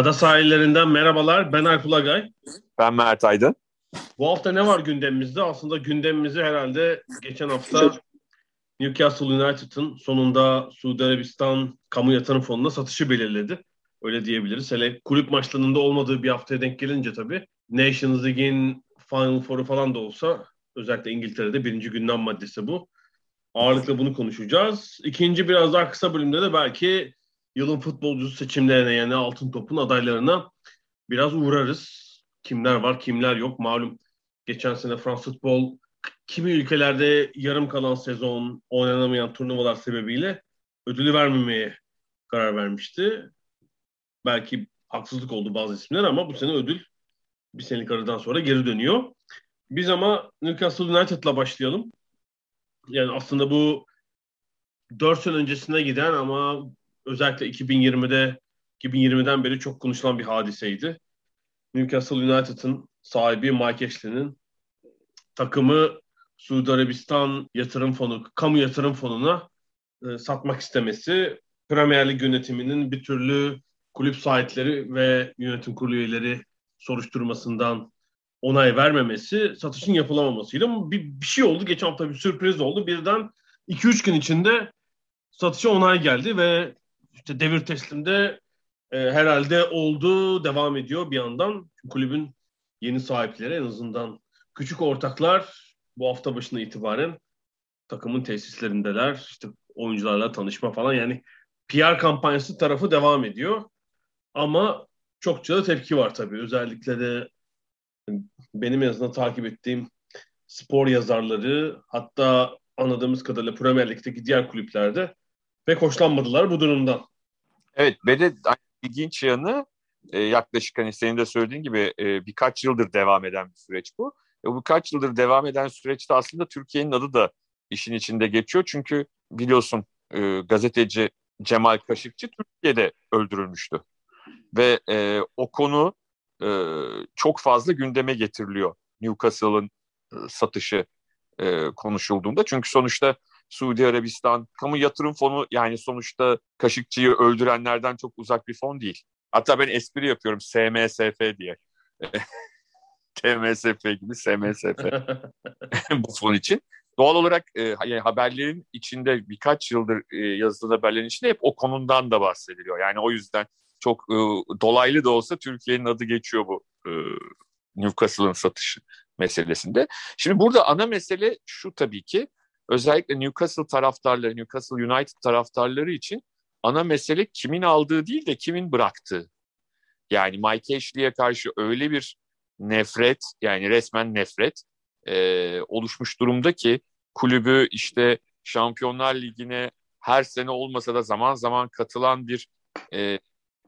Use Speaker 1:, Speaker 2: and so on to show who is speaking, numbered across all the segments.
Speaker 1: Ada sahillerinden merhabalar. Ben Alp Ulagay.
Speaker 2: Ben Mert Aydın.
Speaker 1: Bu hafta ne var gündemimizde? Aslında gündemimizi herhalde geçen hafta Newcastle United'ın sonunda Suudi Arabistan Kamu Yatırım Fonu'na satışı belirledi. Öyle diyebiliriz. Hele kulüp maçlarında olmadığı bir haftaya denk gelince tabii Nations League'in Final Four'u falan da olsa özellikle İngiltere'de birinci gündem maddesi bu. Ağırlıkla bunu konuşacağız. İkinci biraz daha kısa bölümde de belki yılın futbolcusu seçimlerine yani altın topun adaylarına biraz uğrarız. Kimler var kimler yok malum. Geçen sene Fransız futbol kimi ülkelerde yarım kalan sezon oynanamayan turnuvalar sebebiyle ödülü vermemeye karar vermişti. Belki haksızlık oldu bazı isimler ama bu sene ödül bir senelik aradan sonra geri dönüyor. Biz ama Newcastle United'la başlayalım. Yani aslında bu 4 sene öncesine giden ama özellikle 2020'de 2020'den beri çok konuşulan bir hadiseydi. Newcastle United'ın sahibi Mike Ashley'nin takımı Suudi Arabistan Yatırım Fonu, Kamu Yatırım Fonu'na e, satmak istemesi, Premier Lig yönetiminin bir türlü kulüp sahipleri ve yönetim kurulu üyeleri soruşturmasından onay vermemesi, satışın yapılamamasıyla bir, bir şey oldu. Geçen hafta bir sürpriz oldu. Birden 2-3 gün içinde satışa onay geldi ve işte devir teslimde e, herhalde oldu, devam ediyor bir yandan. Kulübün yeni sahipleri en azından küçük ortaklar bu hafta başına itibaren takımın tesislerindeler. İşte oyuncularla tanışma falan yani PR kampanyası tarafı devam ediyor. Ama çokça da tepki var tabii. Özellikle de benim en azından takip ettiğim spor yazarları hatta anladığımız kadarıyla Premier Lig'deki diğer kulüplerde pek hoşlanmadılar bu durumdan.
Speaker 2: Evet ve de ilginç yanı e, yaklaşık hani senin de söylediğin gibi e, birkaç yıldır devam eden bir süreç bu. E, bu birkaç yıldır devam eden süreçte aslında Türkiye'nin adı da işin içinde geçiyor. Çünkü biliyorsun gazeteci Cemal Kaşıkçı Türkiye'de öldürülmüştü. Ve e, o konu e, çok fazla gündeme getiriliyor. Newcastle'ın e, satışı e, konuşulduğunda. Çünkü sonuçta Suudi Arabistan kamu yatırım fonu yani sonuçta Kaşıkçı'yı öldürenlerden çok uzak bir fon değil. Hatta ben espri yapıyorum SMSF diye. TMSF gibi SMSF bu fon için. Doğal olarak e, yani haberlerin içinde birkaç yıldır e, yazılan haberlerin içinde hep o konundan da bahsediliyor. Yani o yüzden çok e, dolaylı da olsa Türkiye'nin adı geçiyor bu e, Newcastle'ın satışı meselesinde. Şimdi burada ana mesele şu tabii ki özellikle Newcastle taraftarları, Newcastle United taraftarları için ana mesele kimin aldığı değil de kimin bıraktığı. Yani Mike Ashley'e karşı öyle bir nefret yani resmen nefret e, oluşmuş durumda ki kulübü işte Şampiyonlar Ligi'ne her sene olmasa da zaman zaman katılan bir e,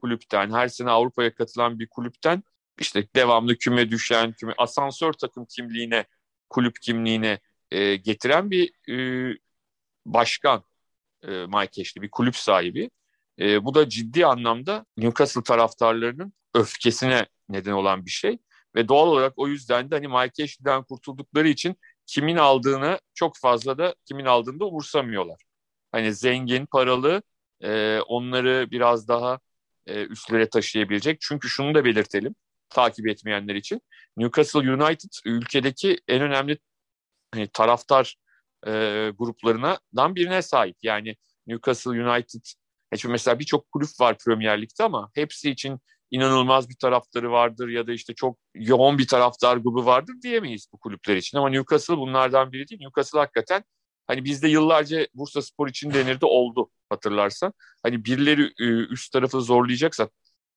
Speaker 2: kulüpten, her sene Avrupa'ya katılan bir kulüpten işte devamlı küme düşen, küme asansör takım kimliğine, kulüp kimliğine e, getiren bir e, başkan e, Mike bir kulüp sahibi. E, bu da ciddi anlamda Newcastle taraftarlarının öfkesine neden olan bir şey. Ve doğal olarak o yüzden de hani Mike kurtuldukları için kimin aldığını çok fazla da kimin aldığını da umursamıyorlar. Hani zengin, paralı e, onları biraz daha e, üstlere taşıyabilecek. Çünkü şunu da belirtelim takip etmeyenler için. Newcastle United ülkedeki en önemli hani, taraftar e, gruplarından birine sahip. Yani Newcastle United, çünkü mesela birçok kulüp var Premier Lig'de ama hepsi için inanılmaz bir taraftarı vardır ya da işte çok yoğun bir taraftar grubu vardır diyemeyiz bu kulüpler için. Ama Newcastle bunlardan biri değil. Newcastle hakikaten hani bizde yıllarca Bursa Spor için denirdi oldu hatırlarsan. Hani birileri üst tarafı zorlayacaksa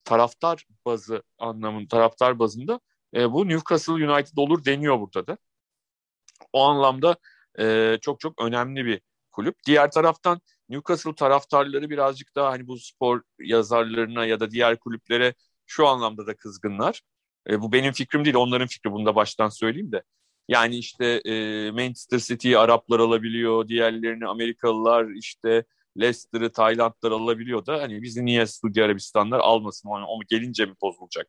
Speaker 2: taraftar bazı anlamında taraftar bazında bu Newcastle United olur deniyor burada da. O anlamda e, çok çok önemli bir kulüp. Diğer taraftan Newcastle taraftarları birazcık daha hani bu spor yazarlarına ya da diğer kulüplere şu anlamda da kızgınlar. E, bu benim fikrim değil, onların fikri. Bunu da baştan söyleyeyim de. Yani işte e, Manchester City'yi Araplar alabiliyor, diğerlerini Amerikalılar işte Leicester'ı Taylandlar alabiliyor da hani bizi niye Suudi Arabistanlar almasın? Onu, onu gelince mi bozulacak?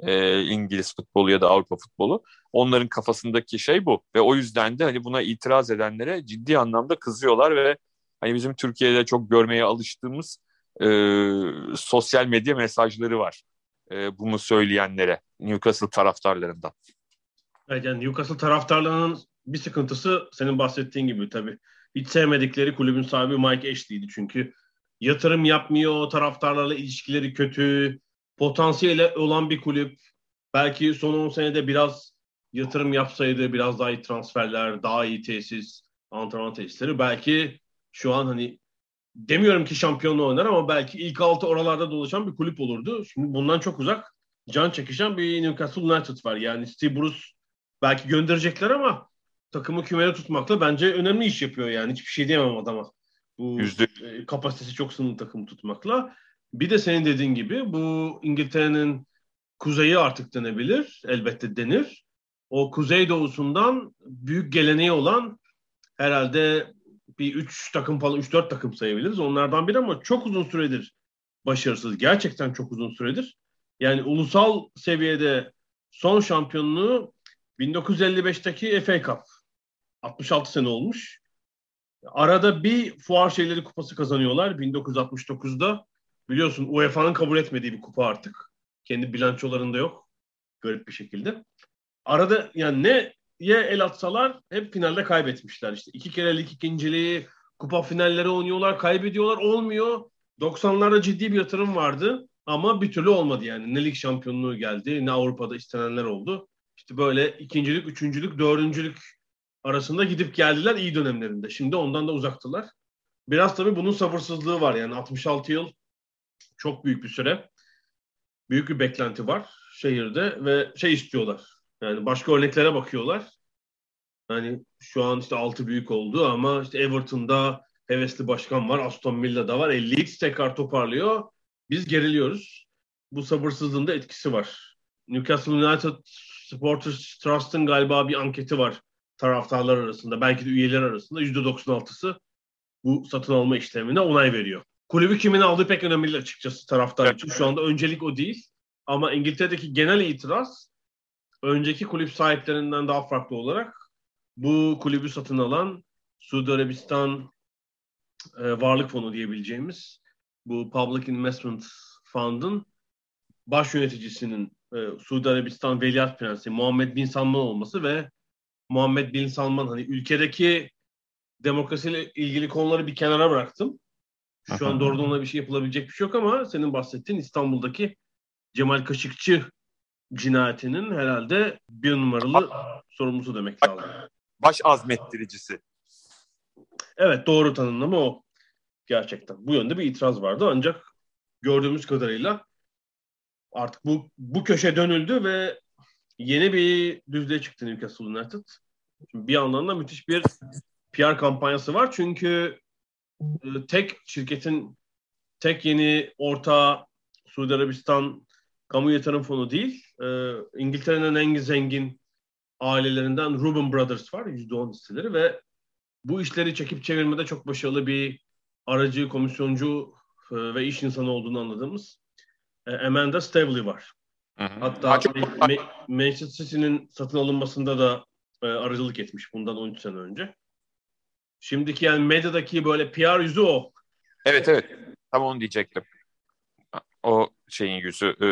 Speaker 2: E, İngiliz futbolu ya da Avrupa futbolu. Onların kafasındaki şey bu. Ve o yüzden de hani buna itiraz edenlere ciddi anlamda kızıyorlar ve hani bizim Türkiye'de çok görmeye alıştığımız e, sosyal medya mesajları var. E, bunu söyleyenlere, Newcastle taraftarlarından.
Speaker 1: Evet yani Newcastle taraftarlarının bir sıkıntısı senin bahsettiğin gibi tabii. Hiç sevmedikleri kulübün sahibi Mike Ashley'di çünkü. Yatırım yapmıyor, taraftarlarla ilişkileri kötü, potansiyeli olan bir kulüp. Belki son 10 senede biraz yatırım yapsaydı, biraz daha iyi transferler, daha iyi tesis, antrenman tesisleri belki şu an hani demiyorum ki şampiyonluğu oynar ama belki ilk altı oralarda dolaşan bir kulüp olurdu. Şimdi bundan çok uzak can çekişen bir Newcastle United var. Yani Steve Bruce belki gönderecekler ama takımı kümede tutmakla bence önemli iş yapıyor yani. Hiçbir şey diyemem adama. Bu Yüzde... E, kapasitesi çok sınırlı takımı tutmakla. Bir de senin dediğin gibi bu İngiltere'nin kuzeyi artık denebilir. Elbette denir. O kuzey doğusundan büyük geleneği olan herhalde bir 3 takım falan 3-4 takım sayabiliriz. Onlardan biri ama çok uzun süredir başarısız. Gerçekten çok uzun süredir. Yani ulusal seviyede son şampiyonluğu 1955'teki FA Cup. 66 sene olmuş. Arada bir fuar şeyleri kupası kazanıyorlar 1969'da. Biliyorsun UEFA'nın kabul etmediği bir kupa artık. Kendi bilançolarında yok. Garip bir şekilde. Arada yani ne ye el atsalar hep finalde kaybetmişler. İşte iki kere lig ikinciliği, kupa finalleri oynuyorlar, kaybediyorlar. Olmuyor. 90'larda ciddi bir yatırım vardı ama bir türlü olmadı yani. Ne lig şampiyonluğu geldi ne Avrupa'da istenenler oldu. İşte böyle ikincilik, üçüncülük, dördüncülük arasında gidip geldiler iyi dönemlerinde. Şimdi ondan da uzaktılar. Biraz tabii bunun sabırsızlığı var yani 66 yıl çok büyük bir süre. Büyük bir beklenti var şehirde ve şey istiyorlar. Yani başka örneklere bakıyorlar. Yani şu an işte altı büyük oldu ama işte Everton'da hevesli başkan var, Aston Villa'da var. E, Leeds tekrar toparlıyor. Biz geriliyoruz. Bu sabırsızlığın da etkisi var. Newcastle United Supporters Trust'ın galiba bir anketi var taraftarlar arasında, belki de üyeler arasında %96'sı bu satın alma işlemine onay veriyor. Kulübü kimin aldığı pek önemli değil açıkçası taraftar için. Şu anda öncelik o değil. Ama İngiltere'deki genel itiraz önceki kulüp sahiplerinden daha farklı olarak bu kulübü satın alan Suudi Arabistan e, Varlık Fonu diyebileceğimiz bu Public Investment Fund'ın baş yöneticisinin e, Suudi Arabistan Veliaht Prensi Muhammed Bin Salman olması ve Muhammed Bin Salman hani ülkedeki demokrasiyle ilgili konuları bir kenara bıraktım. Şu an doğrudan bir şey yapılabilecek bir şey yok ama senin bahsettiğin İstanbul'daki Cemal Kaşıkçı cinayetinin herhalde bir numaralı sorumlusu demek lazım.
Speaker 2: Baş azmettiricisi.
Speaker 1: Evet doğru tanımlama o. Gerçekten. Bu yönde bir itiraz vardı ancak gördüğümüz kadarıyla artık bu bu köşe dönüldü ve yeni bir düzlüğe çıktı Newcastle United. Şimdi bir yandan da müthiş bir PR kampanyası var çünkü tek şirketin tek yeni orta Suudi Arabistan kamu yatırım fonu değil. E, İngiltere'nin en zengin ailelerinden Reuben Brothers var. %10 hisseleri ve bu işleri çekip çevirmede çok başarılı bir aracı, komisyoncu e, ve iş insanı olduğunu anladığımız e, Amanda Stavely var. Hı hı. Hatta. Ma- Manchester City'nin satın alınmasında da e, aracılık etmiş bundan 13 sene önce. Şimdiki yani medyadaki böyle PR yüzü o.
Speaker 2: Evet evet. Tam onu diyecektim. O şeyin yüzü, e,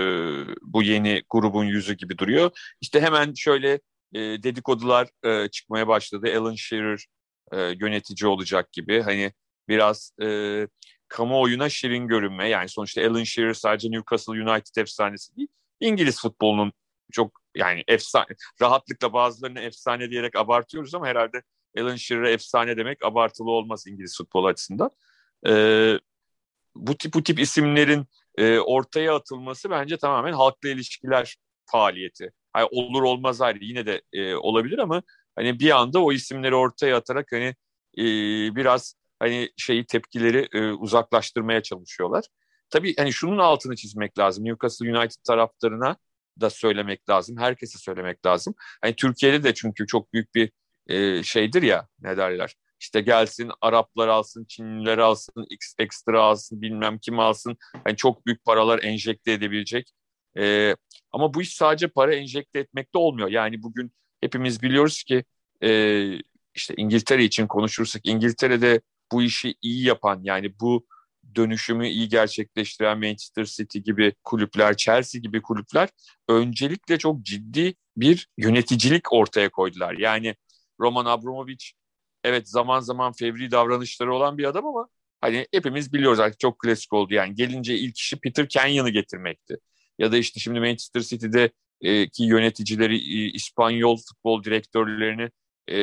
Speaker 2: bu yeni grubun yüzü gibi duruyor. İşte hemen şöyle e, dedikodular e, çıkmaya başladı. Alan Shearer e, yönetici olacak gibi. Hani biraz e, kamuoyuna şirin görünme. Yani sonuçta Alan Shearer sadece Newcastle United efsanesi değil. İngiliz futbolunun çok yani efsane, rahatlıkla bazılarını efsane diyerek abartıyoruz ama herhalde Alan Shearer'a efsane demek abartılı olmaz İngiliz futbol açısından. Ee, bu tip bu tip isimlerin e, ortaya atılması bence tamamen halkla ilişkiler faaliyeti. Yani olur olmaz ayrı yine de e, olabilir ama hani bir anda o isimleri ortaya atarak hani e, biraz hani şeyi tepkileri e, uzaklaştırmaya çalışıyorlar. Tabii hani şunun altını çizmek lazım. Newcastle United taraftarına da söylemek lazım. Herkese söylemek lazım. Hani Türkiye'de de çünkü çok büyük bir e, şeydir ya ne derler. İşte gelsin Araplar alsın, Çinliler alsın, X, ekstra alsın, bilmem kim alsın. Hani çok büyük paralar enjekte edebilecek. E, ama bu iş sadece para enjekte etmekte olmuyor. Yani bugün hepimiz biliyoruz ki e, işte İngiltere için konuşursak İngiltere'de bu işi iyi yapan yani bu dönüşümü iyi gerçekleştiren Manchester City gibi kulüpler, Chelsea gibi kulüpler öncelikle çok ciddi bir yöneticilik ortaya koydular. Yani Roman Abramovich evet zaman zaman fevri davranışları olan bir adam ama hani hepimiz biliyoruz artık çok klasik oldu. Yani gelince ilk işi Peter Kenyon'ı getirmekti. Ya da işte şimdi Manchester City'de e, ki yöneticileri, e, İspanyol futbol direktörlerini e,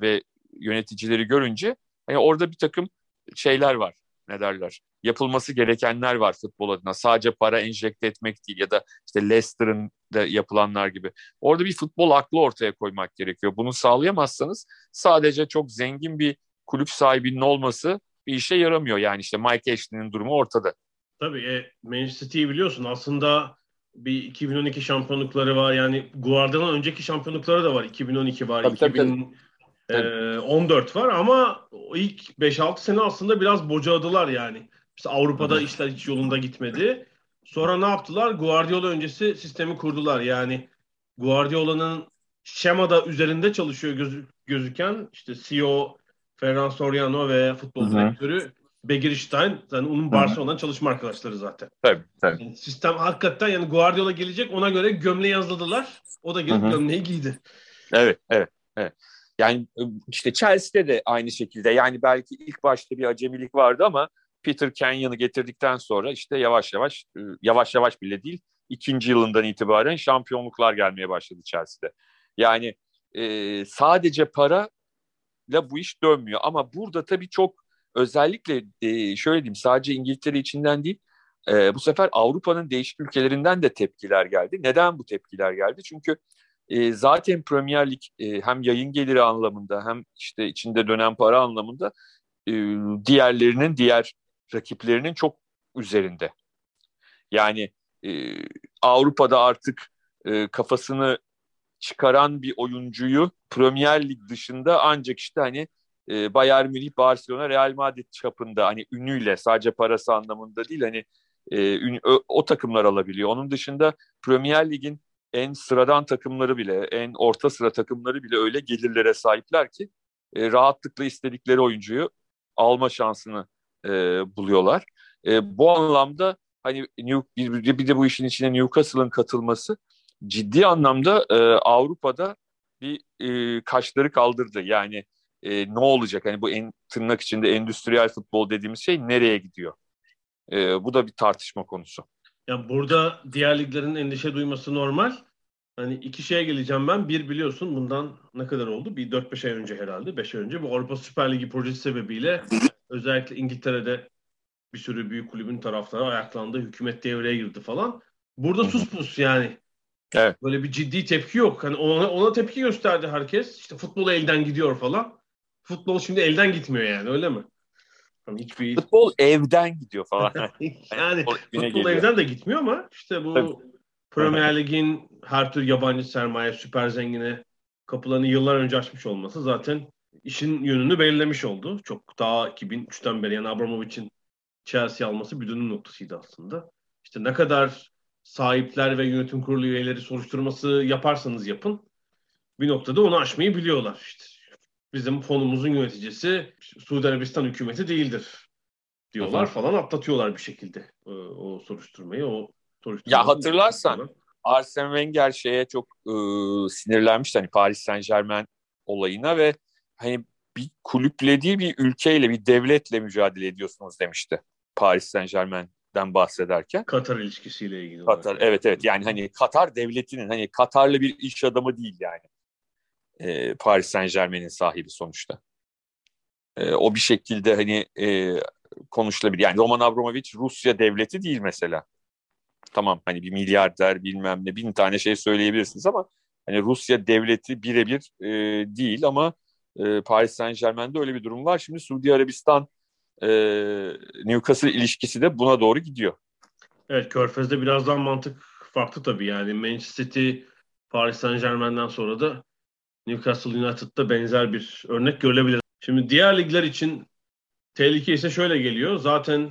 Speaker 2: ve yöneticileri görünce hani orada bir takım şeyler var ne derler yapılması gerekenler var futbol adına. Sadece para enjekte etmek değil ya da işte Leicester'ın da yapılanlar gibi. Orada bir futbol aklı ortaya koymak gerekiyor. Bunu sağlayamazsanız sadece çok zengin bir kulüp sahibinin olması bir işe yaramıyor. Yani işte Mike Ashley'nin durumu ortada.
Speaker 1: Tabii e, Manchester City'yi biliyorsun. Aslında bir 2012 şampiyonlukları var. Yani Guardiola'nın önceki şampiyonlukları da var. 2012 var. Tabii, 2000, tabii, tabii. E, 14 var ama ilk 5-6 sene aslında biraz bocaladılar yani. Mesela Avrupa'da Hı. işler hiç yolunda gitmedi. Sonra ne yaptılar? Guardiola öncesi sistemi kurdular. Yani Guardiola'nın şemada üzerinde çalışıyor gözü, gözüken işte CEO Ferran Soriano ve futbol Hı-hı. direktörü Begirstein. Yani onun Barcelona'dan çalışma arkadaşları zaten.
Speaker 2: Tabii tabii.
Speaker 1: Yani sistem hakikaten yani Guardiola gelecek ona göre gömleği yazladılar. O da gelip Hı-hı. gömleği giydi.
Speaker 2: Evet, evet, evet. Yani işte Chelsea'de de aynı şekilde. Yani belki ilk başta bir acemilik vardı ama Peter Kenyon'u getirdikten sonra işte yavaş yavaş e, yavaş yavaş bile değil ikinci yılından itibaren şampiyonluklar gelmeye başladı Chelsea'de. Yani e, sadece para ile bu iş dönmüyor ama burada tabii çok özellikle e, şöyle diyeyim sadece İngiltere içinden değil e, bu sefer Avrupa'nın değişik ülkelerinden de tepkiler geldi. Neden bu tepkiler geldi? Çünkü e, zaten Premier Lig e, hem yayın geliri anlamında hem işte içinde dönen para anlamında e, diğerlerinin diğer rakiplerinin çok üzerinde. Yani e, Avrupa'da artık e, kafasını çıkaran bir oyuncuyu Premier Lig dışında ancak işte hani e, Bayern Münih, Barcelona, Real Madrid çapında hani ünüyle sadece parası anlamında değil hani e, ün, o, o takımlar alabiliyor. Onun dışında Premier Lig'in en sıradan takımları bile, en orta sıra takımları bile öyle gelirlere sahipler ki e, rahatlıkla istedikleri oyuncuyu alma şansını e, buluyorlar. E, bu anlamda hani New, bir, bir de bu işin içine Newcastle'ın katılması ciddi anlamda e, Avrupa'da bir e, kaşları kaldırdı. Yani e, ne olacak? Hani bu en tırnak içinde endüstriyel futbol dediğimiz şey nereye gidiyor? E, bu da bir tartışma konusu.
Speaker 1: Ya burada diğer liglerin endişe duyması normal. Hani iki şeye geleceğim ben. Bir biliyorsun bundan ne kadar oldu? Bir 4-5 ay önce herhalde. 5 ay önce bu Avrupa Süper Ligi projesi sebebiyle özellikle İngiltere'de bir sürü büyük kulübün taraftarı ayaklandı. Hükümet devreye girdi falan. Burada sus pus yani. Evet. Böyle bir ciddi tepki yok. Hani ona, ona tepki gösterdi herkes. İşte futbol elden gidiyor falan. Futbol şimdi elden gitmiyor yani öyle mi?
Speaker 2: Hani hiçbir... Futbol evden gidiyor falan.
Speaker 1: yani futbol, futbol evden de gitmiyor ama işte bu Tabii. Premier Lig'in her tür yabancı sermaye, süper zengine kapılarını yıllar önce açmış olması zaten işin yönünü belirlemiş oldu. Çok daha 2003'ten beri yani Abramovich'in Chelsea alması bir dönüm noktasıydı aslında. İşte ne kadar sahipler ve yönetim kurulu üyeleri soruşturması yaparsanız yapın bir noktada onu aşmayı biliyorlar. İşte bizim fonumuzun yöneticisi Suudi Arabistan hükümeti değildir diyorlar Aha. falan atlatıyorlar bir şekilde o, e, o soruşturmayı. O
Speaker 2: ya hatırlarsan Arsene Wenger şeye çok e, sinirlenmişti hani Paris Saint Germain olayına ve hani bir kulüple değil bir ülkeyle bir devletle mücadele ediyorsunuz demişti Paris Saint Germain'den bahsederken.
Speaker 1: Katar ilişkisiyle ilgili.
Speaker 2: Katar, evet evet yani hani Katar devletinin hani Katarlı bir iş adamı değil yani. E, Paris Saint Germain'in sahibi sonuçta. E, o bir şekilde hani e, konuşulabilir. Yani Roman Abramovich Rusya devleti değil mesela. Tamam hani bir milyarder bilmem ne bin tane şey söyleyebilirsiniz ama hani Rusya devleti birebir e, değil ama e, Paris Saint Germain'de öyle bir durum var. Şimdi Suudi Arabistan e, Newcastle ilişkisi de buna doğru gidiyor.
Speaker 1: Evet Körfez'de birazdan mantık farklı tabii yani Manchester City Paris Saint Germain'den sonra da Newcastle United'da benzer bir örnek görülebilir. Şimdi diğer ligler için tehlike ise şöyle geliyor. Zaten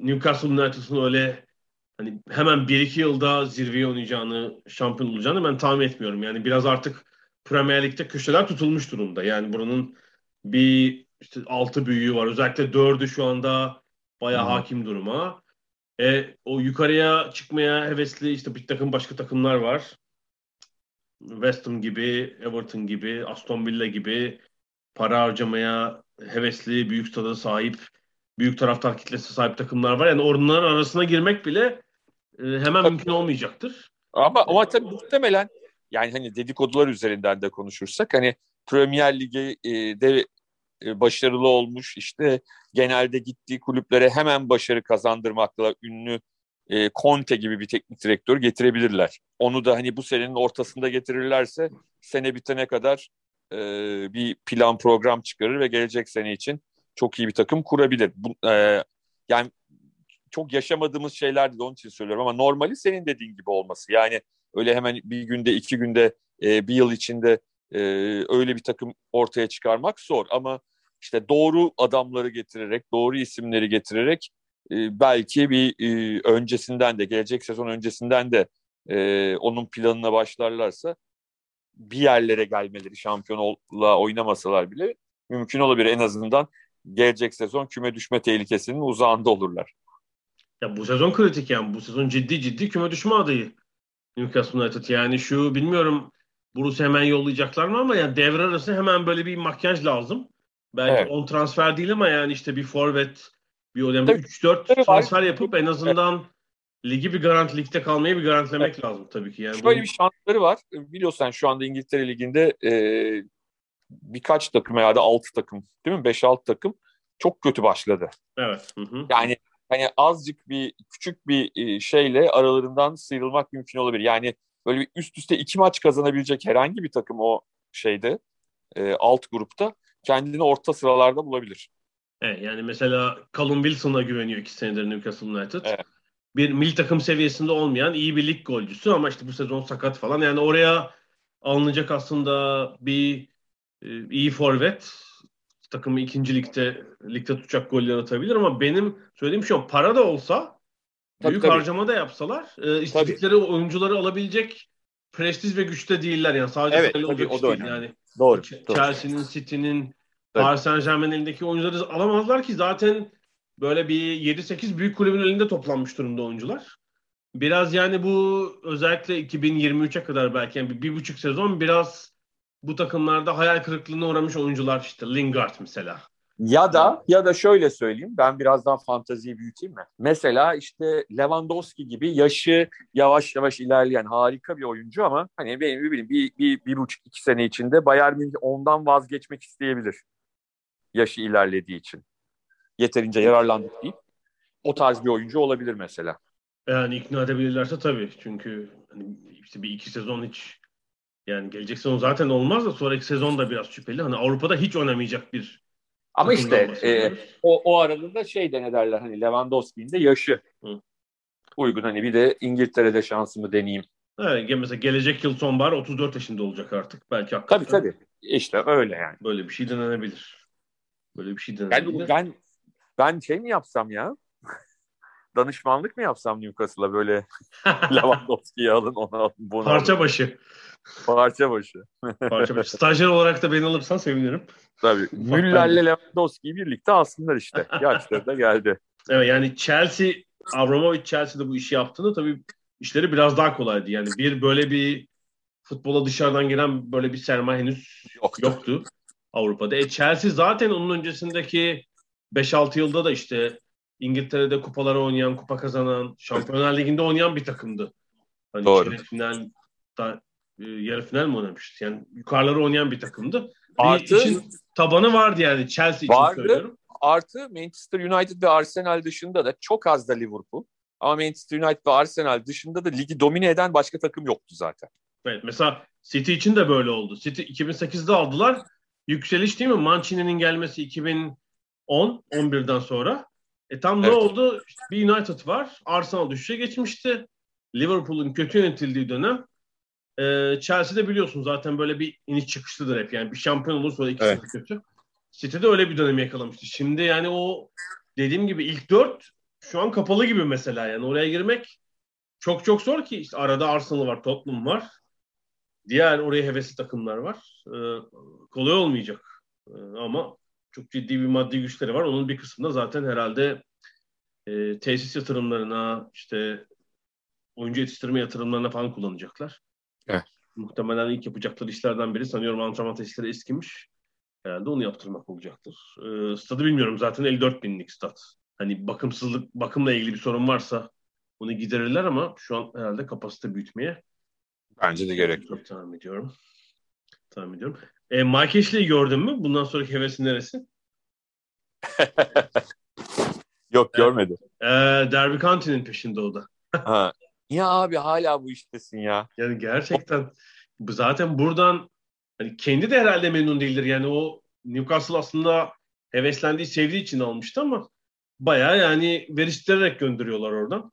Speaker 1: Newcastle United'ın öyle hani hemen 1-2 yılda zirveye oynayacağını, şampiyon olacağını ben tahmin etmiyorum. Yani biraz artık Premier Lig'de köşeler tutulmuş durumda. Yani buranın bir işte altı büyüğü var. Özellikle dördü şu anda bayağı hmm. hakim duruma. E, o yukarıya çıkmaya hevesli işte bir takım başka takımlar var. West Ham gibi, Everton gibi, Aston Villa gibi para harcamaya hevesli, büyük stada sahip, büyük taraftar kitlesi sahip takımlar var. Yani onların arasına girmek bile e, hemen tabii. mümkün olmayacaktır.
Speaker 2: Ama ama tabii muhtemelen yani hani dedikodular üzerinden de konuşursak hani Premier Lig'de e, başarılı olmuş işte genelde gittiği kulüplere hemen başarı kazandırmakla ünlü e, Conte gibi bir teknik direktör getirebilirler. Onu da hani bu senenin ortasında getirirlerse sene bitene kadar e, bir plan program çıkarır ve gelecek sene için çok iyi bir takım kurabilir. Bu, e, yani çok yaşamadığımız şeylerdi de onun için söylüyorum ama normali senin dediğin gibi olması. Yani öyle hemen bir günde iki günde e, bir yıl içinde e, öyle bir takım ortaya çıkarmak zor ama işte doğru adamları getirerek, doğru isimleri getirerek e, belki bir e, öncesinden de, gelecek sezon öncesinden de e, onun planına başlarlarsa bir yerlere gelmeleri, şampiyonla oynamasalar bile mümkün olabilir. En azından gelecek sezon küme düşme tehlikesinin uzağında olurlar.
Speaker 1: Ya bu sezon kritik yani. Bu sezon ciddi ciddi küme düşme adayı. Newcastle United yani şu bilmiyorum Bruce hemen yollayacaklar mı ama yani devre arası hemen böyle bir makyaj lazım. Belki evet. on transfer değil ama yani işte bir forvet, bir önemli 3-4 transfer yapıp en azından ligi bir garanti ligde kalmayı bir garantilemek evet. lazım tabii ki. Yani
Speaker 2: Şöyle bunu... bir şansları var. Biliyorsan şu anda İngiltere Ligi'nde e, birkaç takım ya da 6 takım değil mi? 5-6 takım çok kötü başladı.
Speaker 1: Evet. Hı hı.
Speaker 2: Yani hani azıcık bir küçük bir e, şeyle aralarından sıyrılmak mümkün olabilir. Yani böyle bir üst üste iki maç kazanabilecek herhangi bir takım o şeyde e, alt grupta kendini orta sıralarda bulabilir.
Speaker 1: Evet, yani mesela Callum Wilson'a güveniyor iki senedir Newcastle United. Evet. Bir milli takım seviyesinde olmayan iyi bir lig golcüsü ama işte bu sezon sakat falan. Yani oraya alınacak aslında bir e, iyi forvet takımı ikinci ligde ligde tutacak goller atabilir ama benim söylediğim şu para da olsa tabii, büyük tabii. harcama da yapsalar e, istedikleri tabii. oyuncuları alabilecek prestij ve güçte değiller yani sadece
Speaker 2: evet, tabii, o da değil yani.
Speaker 1: Doğru. Chelsea'nin, City'nin, Paris Saint Germain'in elindeki oyuncuları alamazlar ki zaten böyle bir 7-8 büyük kulübün elinde toplanmış durumda oyuncular. Biraz yani bu özellikle 2023'e kadar belki yani bir, bir buçuk sezon biraz bu takımlarda hayal kırıklığına uğramış oyuncular işte Lingard mesela.
Speaker 2: Ya da ya da şöyle söyleyeyim ben biraz daha fanteziyi büyüteyim mi? Mesela işte Lewandowski gibi yaşı yavaş yavaş ilerleyen harika bir oyuncu ama hani benim bir, bir, bir, bir buçuk iki sene içinde Bayern Münih ondan vazgeçmek isteyebilir. Yaşı ilerlediği için. Yeterince yararlandık deyip o tarz bir oyuncu olabilir mesela.
Speaker 1: Yani ikna edebilirlerse tabii. Çünkü hani işte bir iki sezon hiç yani gelecek sezon zaten olmaz da sonraki sezon da biraz şüpheli. Hani Avrupa'da hiç oynamayacak bir
Speaker 2: ama işte e, o, o arada şey de ne derler hani Lewandowski'nin de yaşı Hı. uygun. Hani bir de İngiltere'de şansımı deneyeyim.
Speaker 1: Evet, mesela gelecek yıl sonbahar 34 yaşında olacak artık. Belki
Speaker 2: hakikaten. Tabii tabii. İşte öyle yani.
Speaker 1: Böyle bir şey denenebilir. Böyle bir şey denenebilir.
Speaker 2: Ben, ben, ben şey mi yapsam ya? Danışmanlık mı yapsam Newcastle'a böyle Lewandowski'yi alın onu alın bunu
Speaker 1: Parça alın. başı.
Speaker 2: Parça başı.
Speaker 1: Parça başı. Stajyer olarak da beni alırsan sevinirim.
Speaker 2: Tabii. Müller'le Lewandowski'yi birlikte alsınlar işte. Yaşları da geldi.
Speaker 1: Evet yani Chelsea, Abramovich Chelsea'de bu işi yaptığında tabii işleri biraz daha kolaydı. Yani bir böyle bir futbola dışarıdan gelen böyle bir sermaye henüz yoktu, yoktu Avrupa'da. E Chelsea zaten onun öncesindeki 5-6 yılda da işte İngiltere'de kupaları oynayan, kupa kazanan, Şampiyonlar Ligi'nde oynayan bir takımdı. Hani
Speaker 2: Doğru.
Speaker 1: final, da, e, yarı final mi oynamıştı? Yani yukarıları oynayan bir takımdı.
Speaker 2: Artı
Speaker 1: bir tabanı vardı yani Chelsea için vardı, söylüyorum.
Speaker 2: Artı Manchester United ve Arsenal dışında da çok az da Liverpool. Ama Manchester United ve Arsenal dışında da ligi domine eden başka takım yoktu zaten.
Speaker 1: Evet, mesela City için de böyle oldu. City 2008'de aldılar. Yükseliş değil mi? Mancini'nin gelmesi 2010 11'den sonra. E tam evet. ne oldu? İşte bir United var. Arsenal düşüşe geçmişti. Liverpool'un kötü yönetildiği dönem. E, Chelsea'de biliyorsun zaten böyle bir iniş çıkışlıdır hep. Yani bir şampiyon olursa ikisi evet. de kötü. City'de öyle bir dönem yakalamıştı. Şimdi yani o dediğim gibi ilk dört şu an kapalı gibi mesela yani oraya girmek çok çok zor ki işte arada Arsenal var, Tottenham var. Diğer oraya hevesli takımlar var. Ee, kolay olmayacak. Ee, ama çok ciddi bir maddi güçleri var. Onun bir kısmında zaten herhalde e, tesis yatırımlarına, işte oyuncu yetiştirme yatırımlarına falan kullanacaklar.
Speaker 2: Evet.
Speaker 1: Muhtemelen ilk yapacakları işlerden biri sanıyorum antrenman tesisleri eskimiş. Herhalde onu yaptırmak olacaktır. Ee, stadı bilmiyorum zaten 54 binlik stat. Hani bakımsızlık, bakımla ilgili bir sorun varsa bunu giderirler ama şu an herhalde kapasite büyütmeye
Speaker 2: Bence de gerek yok.
Speaker 1: Tahmin ediyorum. Tahmin ediyorum. E, Ashley'i gördün mü? Bundan sonraki hevesi neresi?
Speaker 2: Yok görmedim.
Speaker 1: E, Derby County'nin peşinde o da.
Speaker 2: ha. Ya abi hala bu iştesin ya.
Speaker 1: Yani gerçekten zaten buradan hani kendi de herhalde memnun değildir. Yani o Newcastle aslında heveslendiği, sevdiği için almıştı ama bayağı yani veriştirerek gönderiyorlar oradan.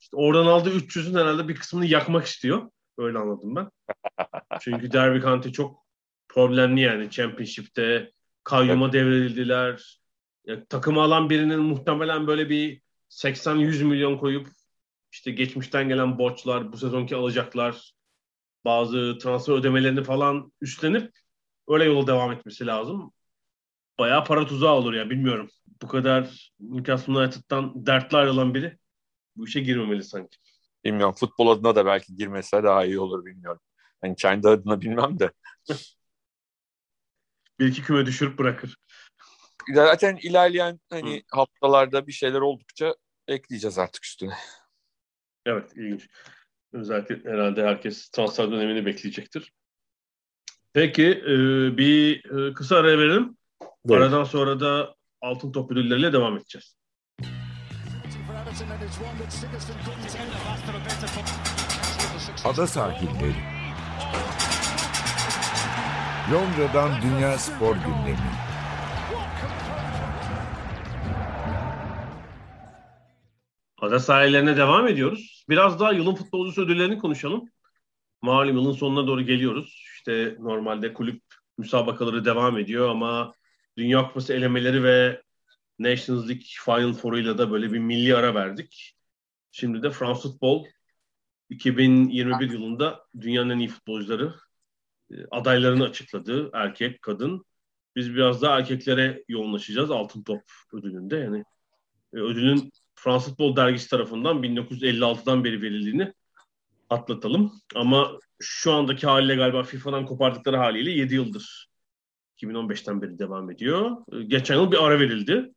Speaker 1: İşte oradan aldığı 300'ün herhalde bir kısmını yakmak istiyor. Öyle anladım ben. Çünkü Derby County çok problemli yani Championship'te. Kayyuma devredildiler. Ya, takımı alan birinin muhtemelen böyle bir 80-100 milyon koyup işte geçmişten gelen borçlar, bu sezonki alacaklar, bazı transfer ödemelerini falan üstlenip öyle yola devam etmesi lazım. Bayağı para tuzağı olur ya bilmiyorum. Bu kadar Newcastle United'dan dertli ayrılan biri bu işe girmemeli sanki.
Speaker 2: Bilmiyorum. Futbol adına da belki girmese daha iyi olur bilmiyorum. Yani kendi adına bilmem de.
Speaker 1: bir iki küme düşürüp bırakır.
Speaker 2: Zaten ilerleyen hani Hı. haftalarda bir şeyler oldukça ekleyeceğiz artık üstüne.
Speaker 1: Evet ilginç. Özellikle herhalde herkes transfer dönemini bekleyecektir. Peki e, bir e, kısa ara verelim. Evet. Aradan sonra da altın top ödülleriyle devam edeceğiz.
Speaker 3: Ada sahilleri. Londra'dan Dünya Spor Gündemi.
Speaker 1: Ada sahillerine devam ediyoruz. Biraz daha yılın futbolcusu ödüllerini konuşalım. Malum yılın sonuna doğru geliyoruz. İşte normalde kulüp müsabakaları devam ediyor ama Dünya Kupası elemeleri ve Nations League Final Four'uyla da böyle bir milli ara verdik. Şimdi de France Football 2021 yılında dünyanın en iyi futbolcuları e, adaylarını açıkladı. Erkek, kadın. Biz biraz daha erkeklere yoğunlaşacağız altın top ödülünde. Yani e, ödülün France Football dergisi tarafından 1956'dan beri verildiğini atlatalım. Ama şu andaki haliyle galiba FIFA'dan kopardıkları haliyle 7 yıldır 2015'ten beri devam ediyor. E, geçen yıl bir ara verildi.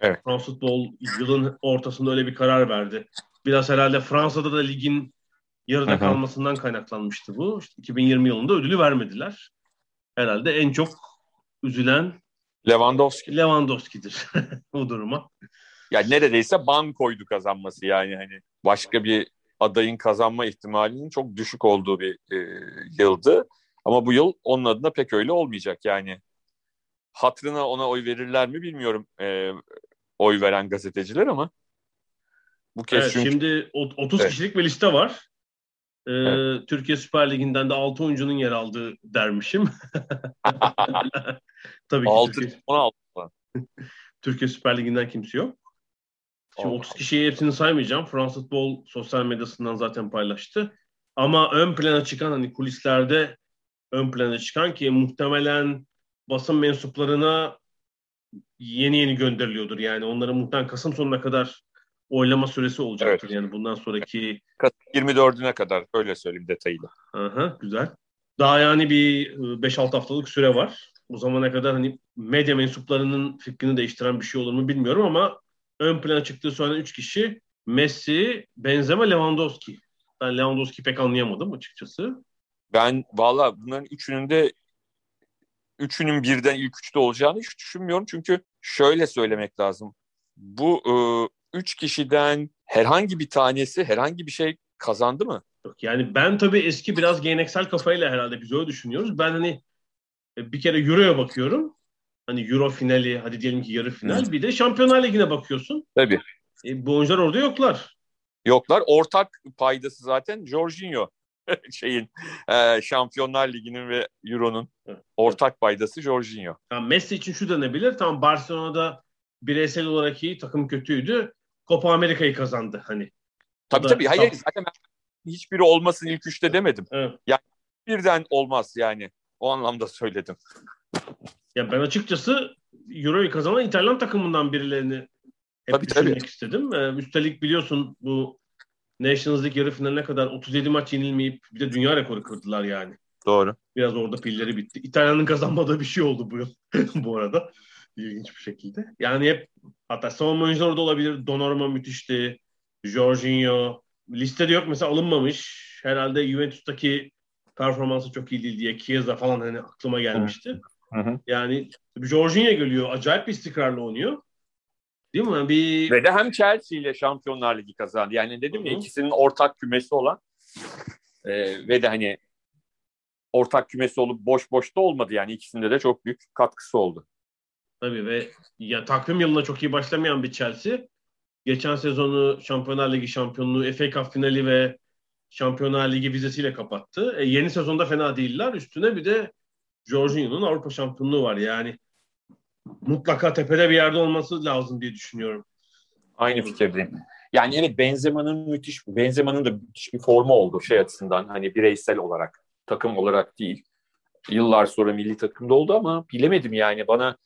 Speaker 2: Evet.
Speaker 1: France Football yılın ortasında öyle bir karar verdi. Biraz herhalde Fransa'da da ligin yarıda Hı-hı. kalmasından kaynaklanmıştı bu. İşte 2020 yılında ödülü vermediler. Herhalde en çok üzülen
Speaker 2: Lewandowski.
Speaker 1: Lewandowski'dir bu duruma.
Speaker 2: Ya neredeyse bankoydu kazanması yani hani başka bir adayın kazanma ihtimalinin çok düşük olduğu bir e, yıldı. Ama bu yıl onun adına pek öyle olmayacak yani. Hatrına ona oy verirler mi bilmiyorum e, oy veren gazeteciler ama
Speaker 1: bu kez evet, çünkü... Şimdi 30 evet. kişilik bir liste var. Ee, evet. Türkiye Süper Ligi'nden de 6 oyuncunun yer aldığı dermişim. Tabii ki
Speaker 2: 6, Türkiye... 16
Speaker 1: Türkiye Süper Ligi'nden kimse yok. Şimdi 30 kişiyi hepsini saymayacağım. France Football sosyal medyasından zaten paylaştı. Ama ön plana çıkan hani kulislerde ön plana çıkan ki muhtemelen basın mensuplarına yeni yeni gönderiliyordur. Yani onların muhtemelen Kasım sonuna kadar oylama süresi olacaktır. Evet. Yani bundan sonraki
Speaker 2: 24'üne kadar öyle söyleyeyim detayıyla.
Speaker 1: Aha, güzel. Daha yani bir 5-6 ıı, haftalık süre var. O zamana kadar hani medya mensuplarının fikrini değiştiren bir şey olur mu bilmiyorum ama ön plana çıktığı söylenen 3 kişi Messi, Benzema, Lewandowski. Ben Lewandowski pek anlayamadım açıkçası.
Speaker 2: Ben valla bunların üçünün de üçünün birden ilk üçte olacağını hiç düşünmüyorum. Çünkü şöyle söylemek lazım. Bu e, üç kişiden herhangi bir tanesi herhangi bir şey kazandı mı?
Speaker 1: Yok yani ben tabii eski biraz geleneksel kafayla herhalde biz öyle düşünüyoruz. Ben hani e, bir kere Euro'ya bakıyorum. Hani Euro finali, hadi diyelim ki yarı final. Bir de Şampiyonlar Ligi'ne bakıyorsun.
Speaker 2: Tabii.
Speaker 1: E, bu oyuncular orada yoklar.
Speaker 2: Yoklar. Ortak paydası zaten Jorginho. şeyin e, Şampiyonlar Ligi'nin ve Euro'nun ortak paydası Jorginho.
Speaker 1: Yani Messi için şu denebilir. Tamam Barcelona'da bireysel olarak iyi, takım kötüydü. Copa Amerika'yı kazandı hani.
Speaker 2: Tabii tabii. Hayır zaten ben hiçbiri olmasın ilk üçte demedim.
Speaker 1: Evet.
Speaker 2: Birden olmaz yani. O anlamda söyledim.
Speaker 1: Ya ben açıkçası Euro'yu kazanan İtalyan takımından birilerini hep
Speaker 2: Tabii,
Speaker 1: düşünmek
Speaker 2: tabii.
Speaker 1: istedim. Ee, üstelik biliyorsun bu Nations League yarı finaline kadar 37 maç yenilmeyip bir de dünya rekoru kırdılar yani.
Speaker 2: Doğru.
Speaker 1: Biraz orada pilleri bitti. İtalya'nın kazanmadığı bir şey oldu bu yıl bu arada. İlginç bir şekilde. Yani hep hatta savunma oyuncuları orada olabilir. Donnarumma müthişti. Jorginho. Listede yok mesela alınmamış. Herhalde Juventus'taki performansı çok iyi değil diye Chiesa falan hani aklıma gelmişti.
Speaker 2: Hı hı.
Speaker 1: Yani Jorginho geliyor. Acayip bir istikrarla oynuyor. Değil mi? Bir
Speaker 2: Ve de hem Chelsea ile Şampiyonlar Ligi kazandı. Yani dedim ya
Speaker 1: Hı hı.
Speaker 2: ikisinin ortak kümesi olan e, ve de hani ortak kümesi olup boş boş da olmadı. Yani ikisinde de çok büyük katkısı oldu.
Speaker 1: tabii ve ya takvim yılına çok iyi başlamayan bir Chelsea. Geçen sezonu Şampiyonlar Ligi şampiyonluğu, FA Cup finali ve Şampiyonlar Ligi vizesiyle kapattı. E, yeni sezonda fena değiller. Üstüne bir de Jorginho'nun Avrupa şampiyonluğu var. Yani mutlaka tepede bir yerde olması lazım diye düşünüyorum.
Speaker 2: Aynı fikirdeyim. Yani evet Benzema'nın müthiş, Benzema'nın da müthiş bir formu oldu şey açısından. Hani bireysel olarak, takım olarak değil. Yıllar sonra milli takımda oldu ama bilemedim yani bana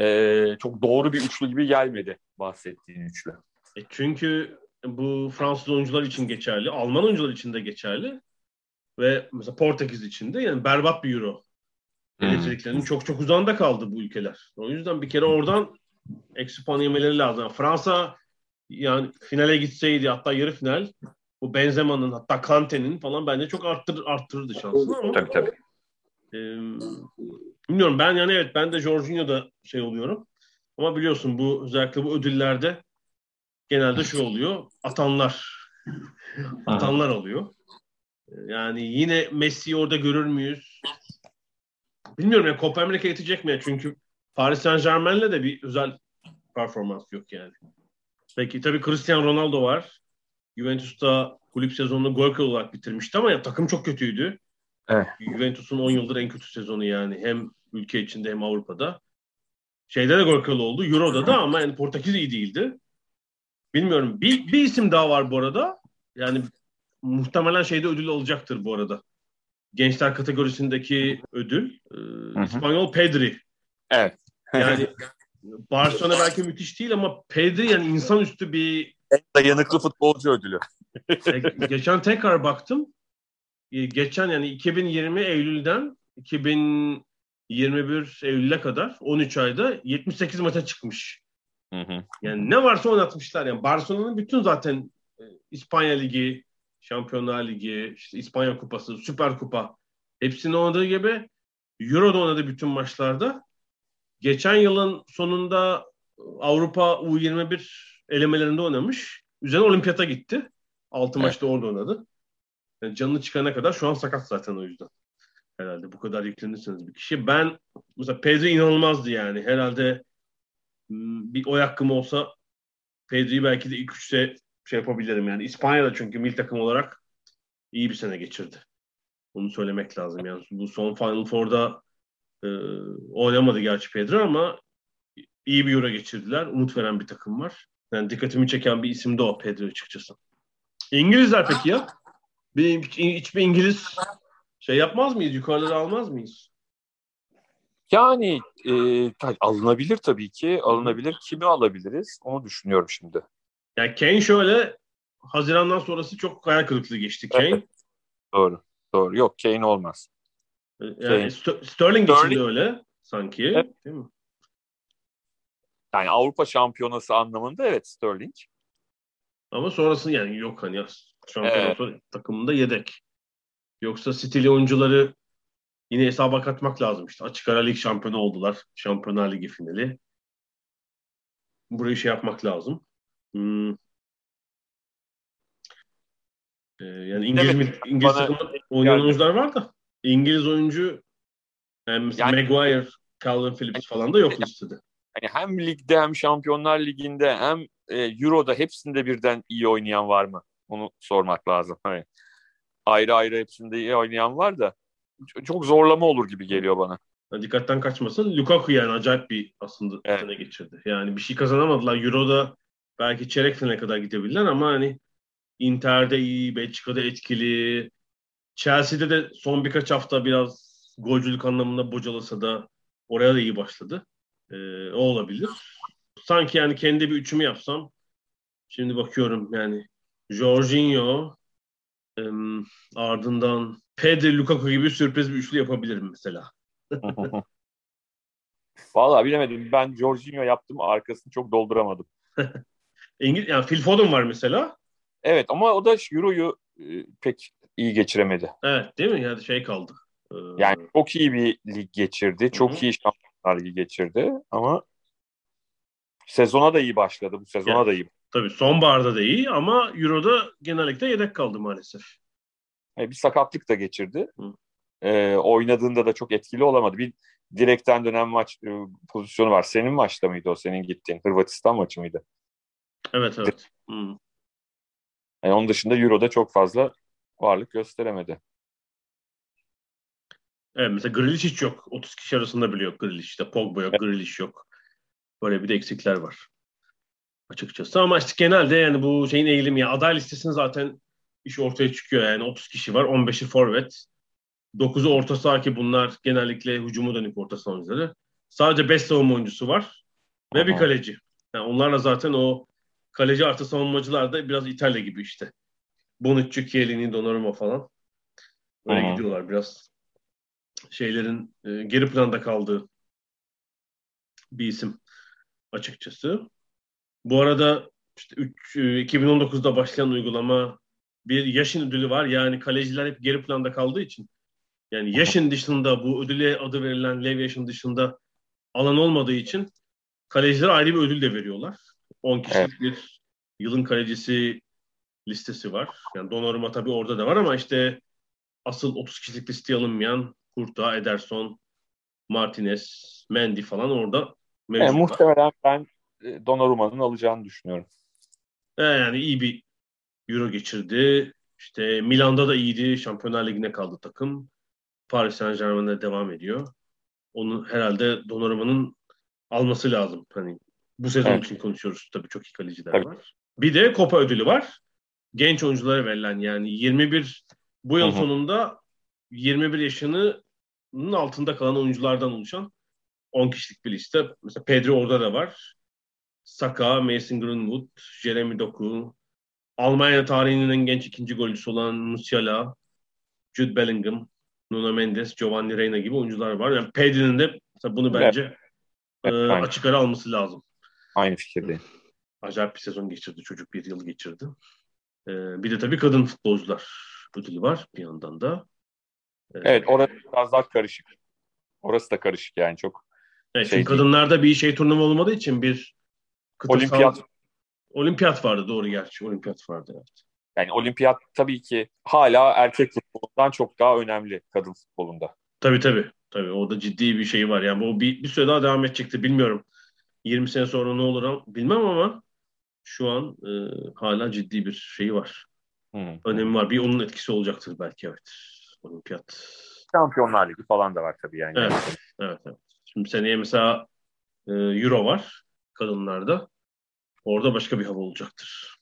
Speaker 2: e, çok doğru bir üçlü gibi gelmedi bahsettiğin üçlü.
Speaker 1: E, çünkü bu Fransız oyuncular için geçerli, Alman oyuncular için de geçerli ve mesela Portekiz için de yani berbat bir Euro. Elektriklerinin çok çok uzağında kaldı bu ülkeler. O yüzden bir kere oradan eksi puan yemeleri lazım. Yani Fransa yani finale gitseydi hatta yarı final bu Benzema'nın hatta Kante'nin falan bence çok arttır, arttırırdı şansını ama
Speaker 2: Tabii tabii.
Speaker 1: e, bilmiyorum ben yani evet ben de Jorginho'da şey oluyorum. Ama biliyorsun bu özellikle bu ödüllerde genelde şu oluyor. Atanlar atanlar oluyor. Yani yine Messi'yi orada görür müyüz? Bilmiyorum ya Copa Amerika yetecek mi? Çünkü Paris Saint Germain'le de bir özel performans yok yani. Peki tabii Cristiano Ronaldo var. Juventus'ta kulüp sezonunu gol kralı olarak bitirmişti ama ya, takım çok kötüydü.
Speaker 2: Evet.
Speaker 1: Juventus'un 10 yıldır en kötü sezonu yani. Hem ülke içinde hem Avrupa'da. Şeyde de gol kralı oldu. Euro'da da ama yani Portekiz iyi değildi. Bilmiyorum. Bir, bir isim daha var bu arada. Yani muhtemelen şeyde ödül alacaktır bu arada. Gençler kategorisindeki ödül. Ee,
Speaker 2: hı.
Speaker 1: İspanyol Pedri.
Speaker 2: Evet.
Speaker 1: Yani Barcelona belki müthiş değil ama Pedri yani insanüstü bir
Speaker 2: Dayanıklı futbolcu ödülü.
Speaker 1: E, geçen tekrar baktım. E, Geçen yani 2020 Eylül'den 2021 Eylül'e kadar 13 ayda 78 maça çıkmış.
Speaker 2: Hı hı.
Speaker 1: Yani ne varsa oynatmışlar. Yani Barcelona'nın bütün zaten e, İspanya Ligi, Şampiyonlar Ligi, işte İspanya Kupası, Süper Kupa hepsini oynadığı gibi Euro'da oynadı bütün maçlarda. Geçen yılın sonunda Avrupa U21 elemelerinde oynamış. Üzerine olimpiyata gitti. 6
Speaker 2: Evet.
Speaker 1: maçta orada oynadı. Yani canını çıkana kadar şu an sakat zaten o yüzden. Herhalde bu kadar yüklenirseniz bir kişi. Ben mesela Pedri inanılmazdı yani. Herhalde m, bir oy hakkım olsa Pedri'yi belki de ilk üçte şey yapabilirim yani. İspanya'da çünkü milli takım olarak iyi bir sene geçirdi. Bunu söylemek lazım yani. Bu son Final Four'da e, oynamadı gerçi Pedri ama iyi bir Euro geçirdiler. Umut veren bir takım var. Yani dikkatimi çeken bir isim de o Pedri açıkçası. İngilizler peki ya? Bir, hiç, hiçbir İngiliz şey yapmaz mıyız? Yukarıları almaz mıyız?
Speaker 2: Yani e, alınabilir tabii ki. Alınabilir. Kimi alabiliriz? Onu düşünüyorum şimdi.
Speaker 1: Yani Kane şöyle Haziran'dan sonrası çok hayal kırıklığı geçti Kane.
Speaker 2: Doğru. Doğru. Yok Kane olmaz.
Speaker 1: Yani
Speaker 2: Kane.
Speaker 1: Ster- Sterling için
Speaker 2: Sterling.
Speaker 1: de öyle sanki.
Speaker 2: Evet.
Speaker 1: Değil mi?
Speaker 2: Yani Avrupa şampiyonası anlamında evet Sterling.
Speaker 1: Ama sonrası yani yok hani şampiyon
Speaker 2: Evet.
Speaker 1: takımında yedek. Yoksa stili oyuncuları yine hesaba katmak lazım işte. Açık ara lig şampiyonu oldular. Şampiyonlar Ligi finali. Burayı şey yapmak lazım. Hmm. Ee, yani İngiliz,
Speaker 2: Evet,
Speaker 1: İngiliz
Speaker 2: bana-
Speaker 1: oynayan
Speaker 2: Yani-
Speaker 1: oyuncular var da İngiliz oyuncu yani mesela
Speaker 2: Yani-
Speaker 1: Maguire, Calvin Phillips falan da yok listede.
Speaker 2: Hani hem ligde hem Şampiyonlar Ligi'nde hem e, Euro'da hepsinde birden iyi oynayan var mı? Onu sormak lazım. Hani ayrı ayrı hepsinde iyi oynayan var da çok zorlama olur gibi geliyor bana.
Speaker 1: Yani dikkatten kaçmasın. Lukaku yani acayip bir aslında
Speaker 2: Evet.
Speaker 1: sene geçirdi. Yani bir şey kazanamadılar. Euro'da belki çeyrek finale kadar gidebilirler ama hani Inter'de iyi, Belçika'da etkili. Chelsea'de de son birkaç hafta biraz golcülük anlamında bocalasa da oraya da iyi başladı. Ee, o olabilir. Sanki yani kendi bir üçümü yapsam şimdi bakıyorum yani Jorginho em, ardından Pedri, Lukaku gibi sürpriz bir üçlü yapabilirim mesela.
Speaker 2: Vallahi bilemedim. Ben Jorginho yaptım. Arkasını çok dolduramadım.
Speaker 1: İngiliz yani Phil Foden var mesela.
Speaker 2: Evet ama o da Euro'yu e, pek iyi geçiremedi.
Speaker 1: Evet değil mi? Yani şey kaldı. Ee,
Speaker 2: Yani çok iyi bir lig geçirdi. Çok
Speaker 1: Hı hı.
Speaker 2: iyi Şampiyonlar Ligi geçirdi ama sezona da iyi başladı. Bu sezona
Speaker 1: Yani.
Speaker 2: da iyi.
Speaker 1: tabii sonbaharda da iyi ama Euro'da genellikle yedek kaldı maalesef.
Speaker 2: E, bir sakatlık da geçirdi.
Speaker 1: Hı.
Speaker 2: E, oynadığında da çok etkili olamadı. Bir direkten dönen maç e, pozisyonu var. Senin maçta mıydı o? Senin gittiğin Hırvatistan maçı mıydı?
Speaker 1: Evet evet. Hmm.
Speaker 2: Yani onun dışında Euro'da çok fazla varlık gösteremedi.
Speaker 1: Evet mesela Grealish hiç yok. 30 kişi arasında bile yok Grealish'te. Pogba yok, Grealish yok. Böyle bir de eksikler var. Açıkçası ama işte genelde yani bu şeyin eğilimi ya aday listesinin zaten iş ortaya çıkıyor yani 30 kişi var 15'i forvet 9'u orta saha ki bunlar genellikle hücumu dönük orta saha oyuncuları. Sadece 5 savunma oyuncusu var ve bir
Speaker 2: Aha.
Speaker 1: kaleci. Yani onlarla zaten o kaleci artı savunmacılar da biraz İtalya gibi işte. Bonucci, Chiellini, Donnarumma falan. Böyle
Speaker 2: Aha.
Speaker 1: gidiyorlar biraz. Şeylerin e, geri planda kaldığı bir isim açıkçası. Bu arada işte üç- e, 2019'da başlayan uygulama bir yaşın ödülü var. Yani kaleciler hep geri planda kaldığı için yani yaşın dışında bu ödüle adı verilen Lev yaşın dışında alan olmadığı için kalecilere ayrı bir ödül de veriyorlar. 10 kişilik bir yılın kalecisi listesi var. Yani Donnarumma tabii orada da var ama işte asıl 30 kişilik listeye alınmayan Kurta, Ederson, Martinez, Mendy falan orada mevcut.
Speaker 2: Yani muhtemelen ben e, Donnarumma'nın alacağını düşünüyorum.
Speaker 1: Yani iyi bir Euro geçirdi. İşte Milan'da da iyiydi. Şampiyonlar Ligi'ne kaldı takım. Paris Saint Germain'de devam ediyor. Onu herhalde Donnarumma'nın alması lazım. Hani bu sezon
Speaker 2: Evet.
Speaker 1: için konuşuyoruz. Tabii çok iyi kaleciler
Speaker 2: Tabii.
Speaker 1: var. Bir de Copa ödülü var. Genç oyunculara verilen yani 21 bu yıl
Speaker 2: Hı hı.
Speaker 1: sonunda 21 yaşının altında kalan oyunculardan oluşan 10 kişilik bir liste. Mesela Pedri orada da var. Saka, Mason Greenwood, Jeremy Doku, Almanya tarihinin en genç ikinci golcüsü olan Musiala, Jude Bellingham, Nuno Mendes, Giovanni Reina gibi oyuncular var. Yani Pedri'nin de mesela bunu
Speaker 2: Evet.
Speaker 1: bence
Speaker 2: Evet,
Speaker 1: e,
Speaker 2: aynen.
Speaker 1: açık ara alması lazım.
Speaker 2: Aynı fikirdeyim.
Speaker 1: Acayip bir sezon geçirdi. Çocuk bir yıl geçirdi. E, bir de tabii kadın futbolcular ödülü var bir yandan da. E,
Speaker 2: Evet orası biraz daha karışık. Orası da karışık yani çok.
Speaker 1: evet,
Speaker 2: şey
Speaker 1: kadınlarda bir şey turnuva olmadığı için bir kıtasal-
Speaker 2: Olimpiyat
Speaker 1: olimpiyat vardı doğru gerçi. Olimpiyat vardı evet.
Speaker 2: yani olimpiyat tabii ki hala erkek futbolundan çok daha önemli kadın futbolunda.
Speaker 1: Tabii tabii. Tabii orada ciddi bir şey var. Yani bu bir, bir süre daha devam edecekti. Bilmiyorum. 20 sene sonra ne olur bilmem ama şu an e, hala ciddi bir şey var.
Speaker 2: Hı.
Speaker 1: Önemi var. Bir onun etkisi olacaktır belki evet. Olimpiyat.
Speaker 2: Şampiyonlar Ligi falan da var tabii yani.
Speaker 1: Evet. Evet, evet. Şimdi seneye mesela e, Euro var kadınlarda. Orada başka bir hava olacaktır.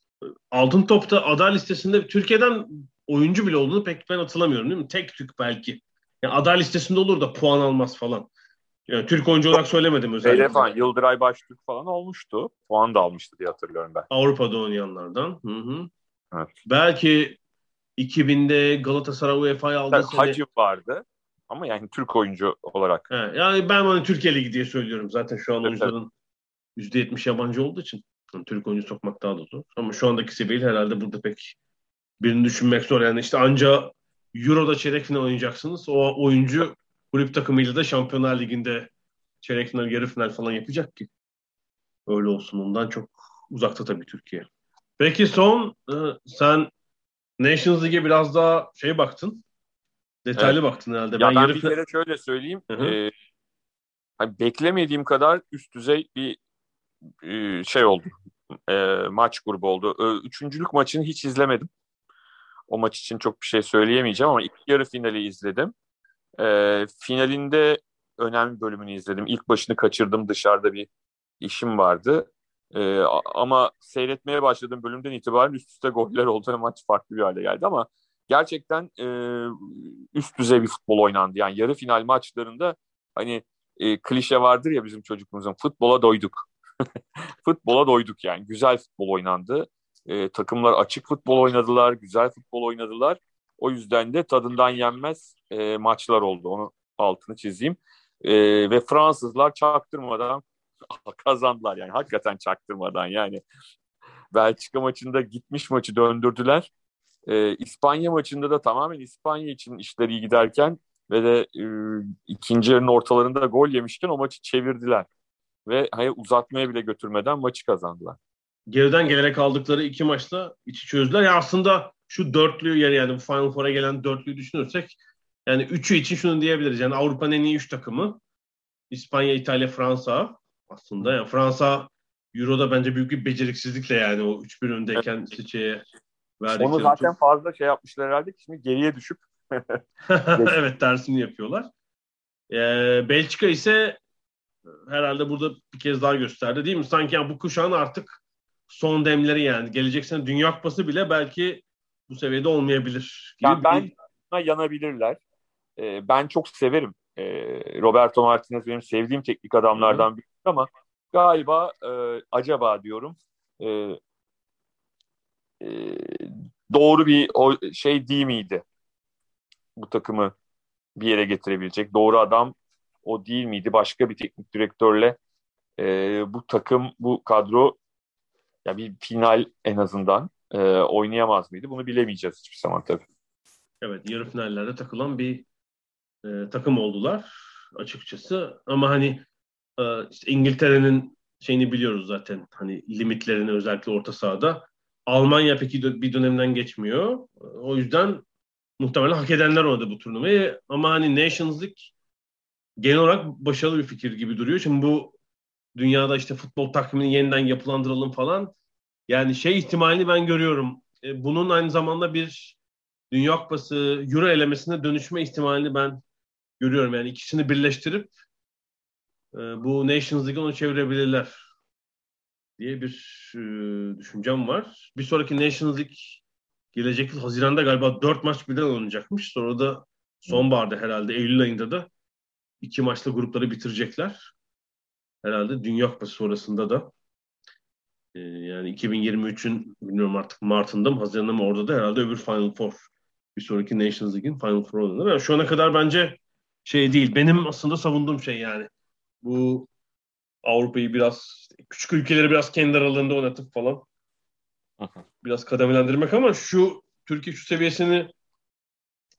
Speaker 1: Altın Top'ta aday listesinde Türkiye'den oyuncu bile olduğunu pek ben hatırlamıyorum değil mi? Tek Türk belki. Yani aday listesinde olur da puan almaz falan. Yani Türk oyuncu olarak söylemedim özellikle.
Speaker 2: Şeyde falan Yıldıray Baştürk falan olmuştu. Puan da almıştı diye hatırlıyorum ben.
Speaker 1: Avrupa'da oynayanlardan. Hı hı.
Speaker 2: Evet.
Speaker 1: Belki 2000'de Galatasaray UEFA'yı aldığı sene.
Speaker 2: Hacı vardı. Ama yani Türk oyuncu olarak.
Speaker 1: He, yani ben hani Türkiye Ligi diye söylüyorum. Zaten şu an
Speaker 2: Evet,
Speaker 1: oyuncuların %70 yabancı olduğu için yani Türk oyuncu sokmak daha da zor. Ama şu andaki seviyeyi herhalde burada pek birini düşünmek zor. Yani işte anca Euro'da çeyrek final oynayacaksınız. O oyuncu kulüp takımıyla da Şampiyonlar Ligi'nde çeyrek final, yarı final falan yapacak ki. Öyle olsun. Ondan çok uzakta tabii Türkiye. Peki son e, sen Nations League'e biraz daha şey baktın. Detaylı evet. baktın herhalde.
Speaker 2: Ya ben, ben bir kere şöyle söyleyeyim. E, hani beklemediğim kadar üst düzey bir e, şey oldu. E, maç grubu oldu. E, üçüncülük maçını hiç izlemedim. O maç için çok bir şey söyleyemeyeceğim ama ilk yarı finali izledim. E, finalinde önemli bölümünü izledim. İlk başını kaçırdım dışarıda bir işim vardı. E, ama seyretmeye başladığım bölümden itibaren üst üste goller oldu maç farklı bir hale geldi ama gerçekten e, üst düzey bir futbol oynandı. Yani yarı final maçlarında hani e, klişe vardır ya bizim çocukluğumuzun futbola doyduk. futbola doyduk yani. Güzel futbol oynandı. E, takımlar açık futbol oynadılar, güzel futbol oynadılar. O yüzden de tadından yenmez e, maçlar oldu. Onu altını çizeyim. E, ve Fransızlar çaktırmadan kazandılar yani hakikaten çaktırmadan yani. Belçika maçında gitmiş maçı döndürdüler. E, İspanya maçında da tamamen İspanya için işleri iyi giderken ve de e, ikinci yarının ortalarında gol yemişken o maçı çevirdiler. Ve hani uzatmaya bile götürmeden maçı kazandılar.
Speaker 1: Geriden gelerek aldıkları iki maçta içi çözdüler. Ya aslında şu dörtlüyü yer yani Final Four'a gelen dörtlüyü düşünürsek yani üçü için şunu diyebiliriz. Yani Avrupa'nın en iyi üç takımı İspanya, İtalya, Fransa aslında. Yani Fransa Euro'da bence büyük bir beceriksizlikle yani o 3-1 öndeyken evet. Çiçeğe
Speaker 2: verdikleri. Onu zaten çok... fazla şey yapmışlar herhalde ki şimdi geriye düşüp
Speaker 1: evet tersini yapıyorlar. Ee, Belçika ise herhalde burada bir kez daha gösterdi değil mi? Sanki yani bu kuşağın artık son demleri yani. Gelecek sene Dünya Kupası bile belki bu seviyede olmayabilir.
Speaker 2: Yani ben bir... yanabilirler. Ee, ben çok severim. Ee, Roberto Martinez benim sevdiğim teknik adamlardan biri ama galiba e, acaba diyorum e, e, doğru bir o şey değil miydi? Bu takımı bir yere getirebilecek. Doğru adam o değil miydi? Başka bir teknik direktörle e, bu takım, bu kadro ya bir final en azından e, oynayamaz mıydı? Bunu bilemeyeceğiz hiçbir zaman tabii.
Speaker 1: Evet, yarı finallerde takılan bir e, takım oldular açıkçası. Ama hani e, işte İngiltere'nin şeyini biliyoruz zaten. Hani limitlerini özellikle orta sahada. Almanya peki bir dönemden geçmiyor. O yüzden muhtemelen hak edenler oldu bu turnuvayı. Ama hani Nations League genel olarak başarılı bir fikir gibi duruyor. Şimdi bu dünyada işte futbol takvimini yeniden yapılandıralım falan. Yani şey ihtimalini ben görüyorum. E, bunun aynı zamanda bir Dünya Kupası Euro elemesine dönüşme ihtimalini ben görüyorum. Yani ikisini birleştirip e, bu Nations League'i onu çevirebilirler diye bir e, düşüncem var. Bir sonraki Nations League gelecek yıl Haziran'da galiba dört maç birden oynanacakmış. Sonra da sonbaharda herhalde Eylül ayında da iki maçla grupları bitirecekler. Herhalde Dünya Kupası sonrasında da e, yani 2023'ün bilmiyorum artık Mart'ında mı Haziran'da mı orada da herhalde öbür Final Four bir sonraki Nations League'in Final Four oynanır. Yani şu ana kadar bence şey değil. Benim aslında savunduğum şey yani. Bu Avrupa'yı biraz küçük ülkeleri biraz kendi aralarında oynatıp falan biraz kademelendirmek ama şu Türkiye şu seviyesini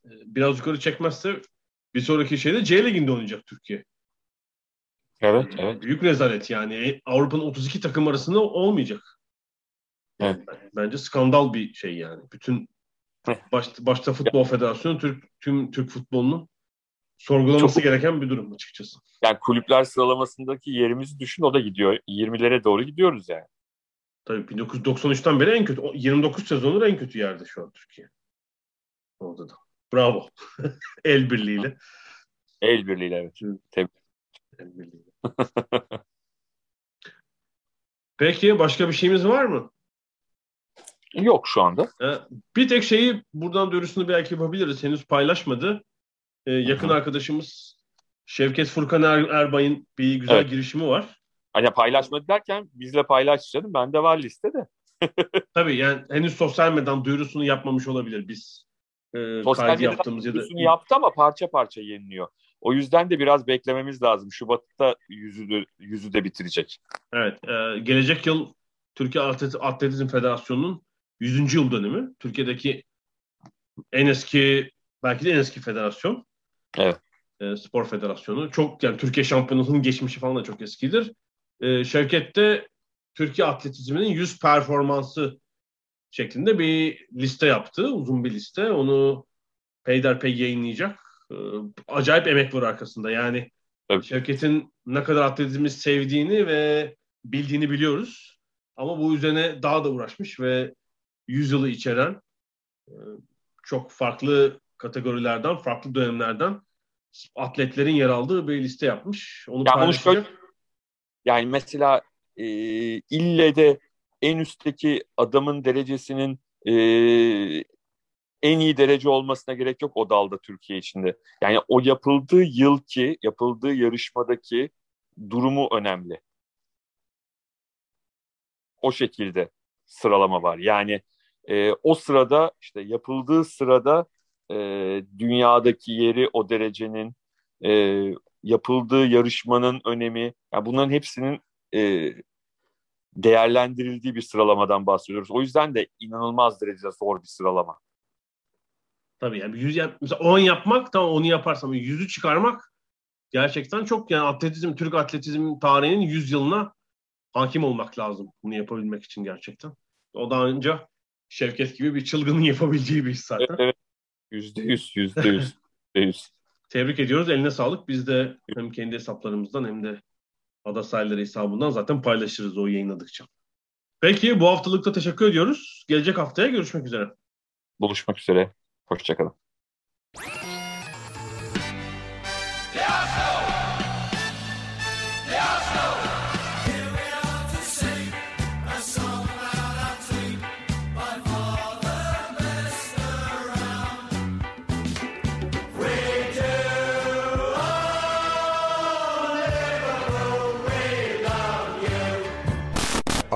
Speaker 1: e, biraz yukarı çekmezse bir sonraki şeyde C Ligi'nde oynayacak Türkiye.
Speaker 2: Evet, evet.
Speaker 1: Büyük rezalet yani. E, Avrupa'nın 32 takım arasında olmayacak.
Speaker 2: Evet.
Speaker 1: Bence skandal bir şey yani. Bütün başta, başta Futbol Federasyonu, Türk, tüm Türk futbolunun sorgulaması Çok... gereken bir durum açıkçası.
Speaker 2: Yani kulüpler sıralamasındaki yerimizi düşün o da gidiyor. 20'lere doğru gidiyoruz yani.
Speaker 1: Tabii 1993'ten beri en kötü. 29 sezonun en kötü yerde şu an Türkiye. Orada da. Bravo. El birliğiyle.
Speaker 2: El birliğiyle evet. Tebrik. El birliğiyle.
Speaker 1: Peki başka bir şeyimiz var mı?
Speaker 2: Yok şu anda.
Speaker 1: Ee, bir tek şeyi buradan duyurusunu belki yapabiliriz. Henüz paylaşmadı. Ee, yakın Hı-hı. arkadaşımız Şevket Furkan er- Erbay'ın bir güzel evet. girişimi var.
Speaker 2: Hani paylaşmadı derken bizle paylaş canım. Bende var listede.
Speaker 1: Tabii yani henüz sosyal medyadan duyurusunu yapmamış olabilir biz.
Speaker 2: E, sosyal yaptığımız ya da yaptı ama parça parça yeniliyor. O yüzden de biraz beklememiz lazım. Şubat'ta yüzü de, yüzü de bitirecek.
Speaker 1: Evet. E, gelecek yıl Türkiye Atletizm Federasyonu'nun 100. yıl dönümü. Türkiye'deki en eski belki de en eski federasyon.
Speaker 2: Evet.
Speaker 1: E, spor federasyonu. Çok yani Türkiye şampiyonasının geçmişi falan da çok eskidir. E, Şevket de Türkiye atletizminin 100 performansı şeklinde bir liste yaptı. Uzun bir liste. Onu peyderpey yayınlayacak. Ee, acayip emek var arkasında. Yani
Speaker 2: Tabii.
Speaker 1: Şevket'in ne kadar atletizmi sevdiğini ve bildiğini biliyoruz. Ama bu üzerine daha da uğraşmış ve 100 yılı içeren e, çok farklı kategorilerden, farklı dönemlerden atletlerin yer aldığı bir liste yapmış. Onu
Speaker 2: Ya
Speaker 1: paylaşacak.
Speaker 2: şöyle- Yani mesela e, ille de en üstteki adamın derecesinin e, en iyi derece olmasına gerek yok o dalda Türkiye içinde. Yani o yapıldığı yılki, yapıldığı yarışmadaki durumu önemli. O şekilde sıralama var. Yani e, o sırada işte yapıldığı sırada e, dünyadaki yeri o derecenin e, yapıldığı yarışmanın önemi, yani bunların hepsinin e, değerlendirildiği bir sıralamadan bahsediyoruz. O yüzden de inanılmaz derecede zor bir sıralama.
Speaker 1: Tabii yani 100 yap, mesela 10 yapmak tamam onu yaparsam 100'ü çıkarmak gerçekten çok yani atletizm Türk atletizm tarihinin 100 yılına hakim olmak lazım bunu yapabilmek için gerçekten. O da önce Şevket gibi bir çılgının yapabileceği bir iş zaten.
Speaker 2: Evet, evet. Yüzde yüz, yüzde yüz, yüzde yüz.
Speaker 1: Tebrik ediyoruz. Eline sağlık. Biz de hem kendi hesaplarımızdan hem de Ada Sahilleri hesabından zaten paylaşırız o yayınladıkça. Peki bu haftalıkta teşekkür ediyoruz. Gelecek haftaya görüşmek üzere.
Speaker 2: Buluşmak üzere. Hoşçakalın.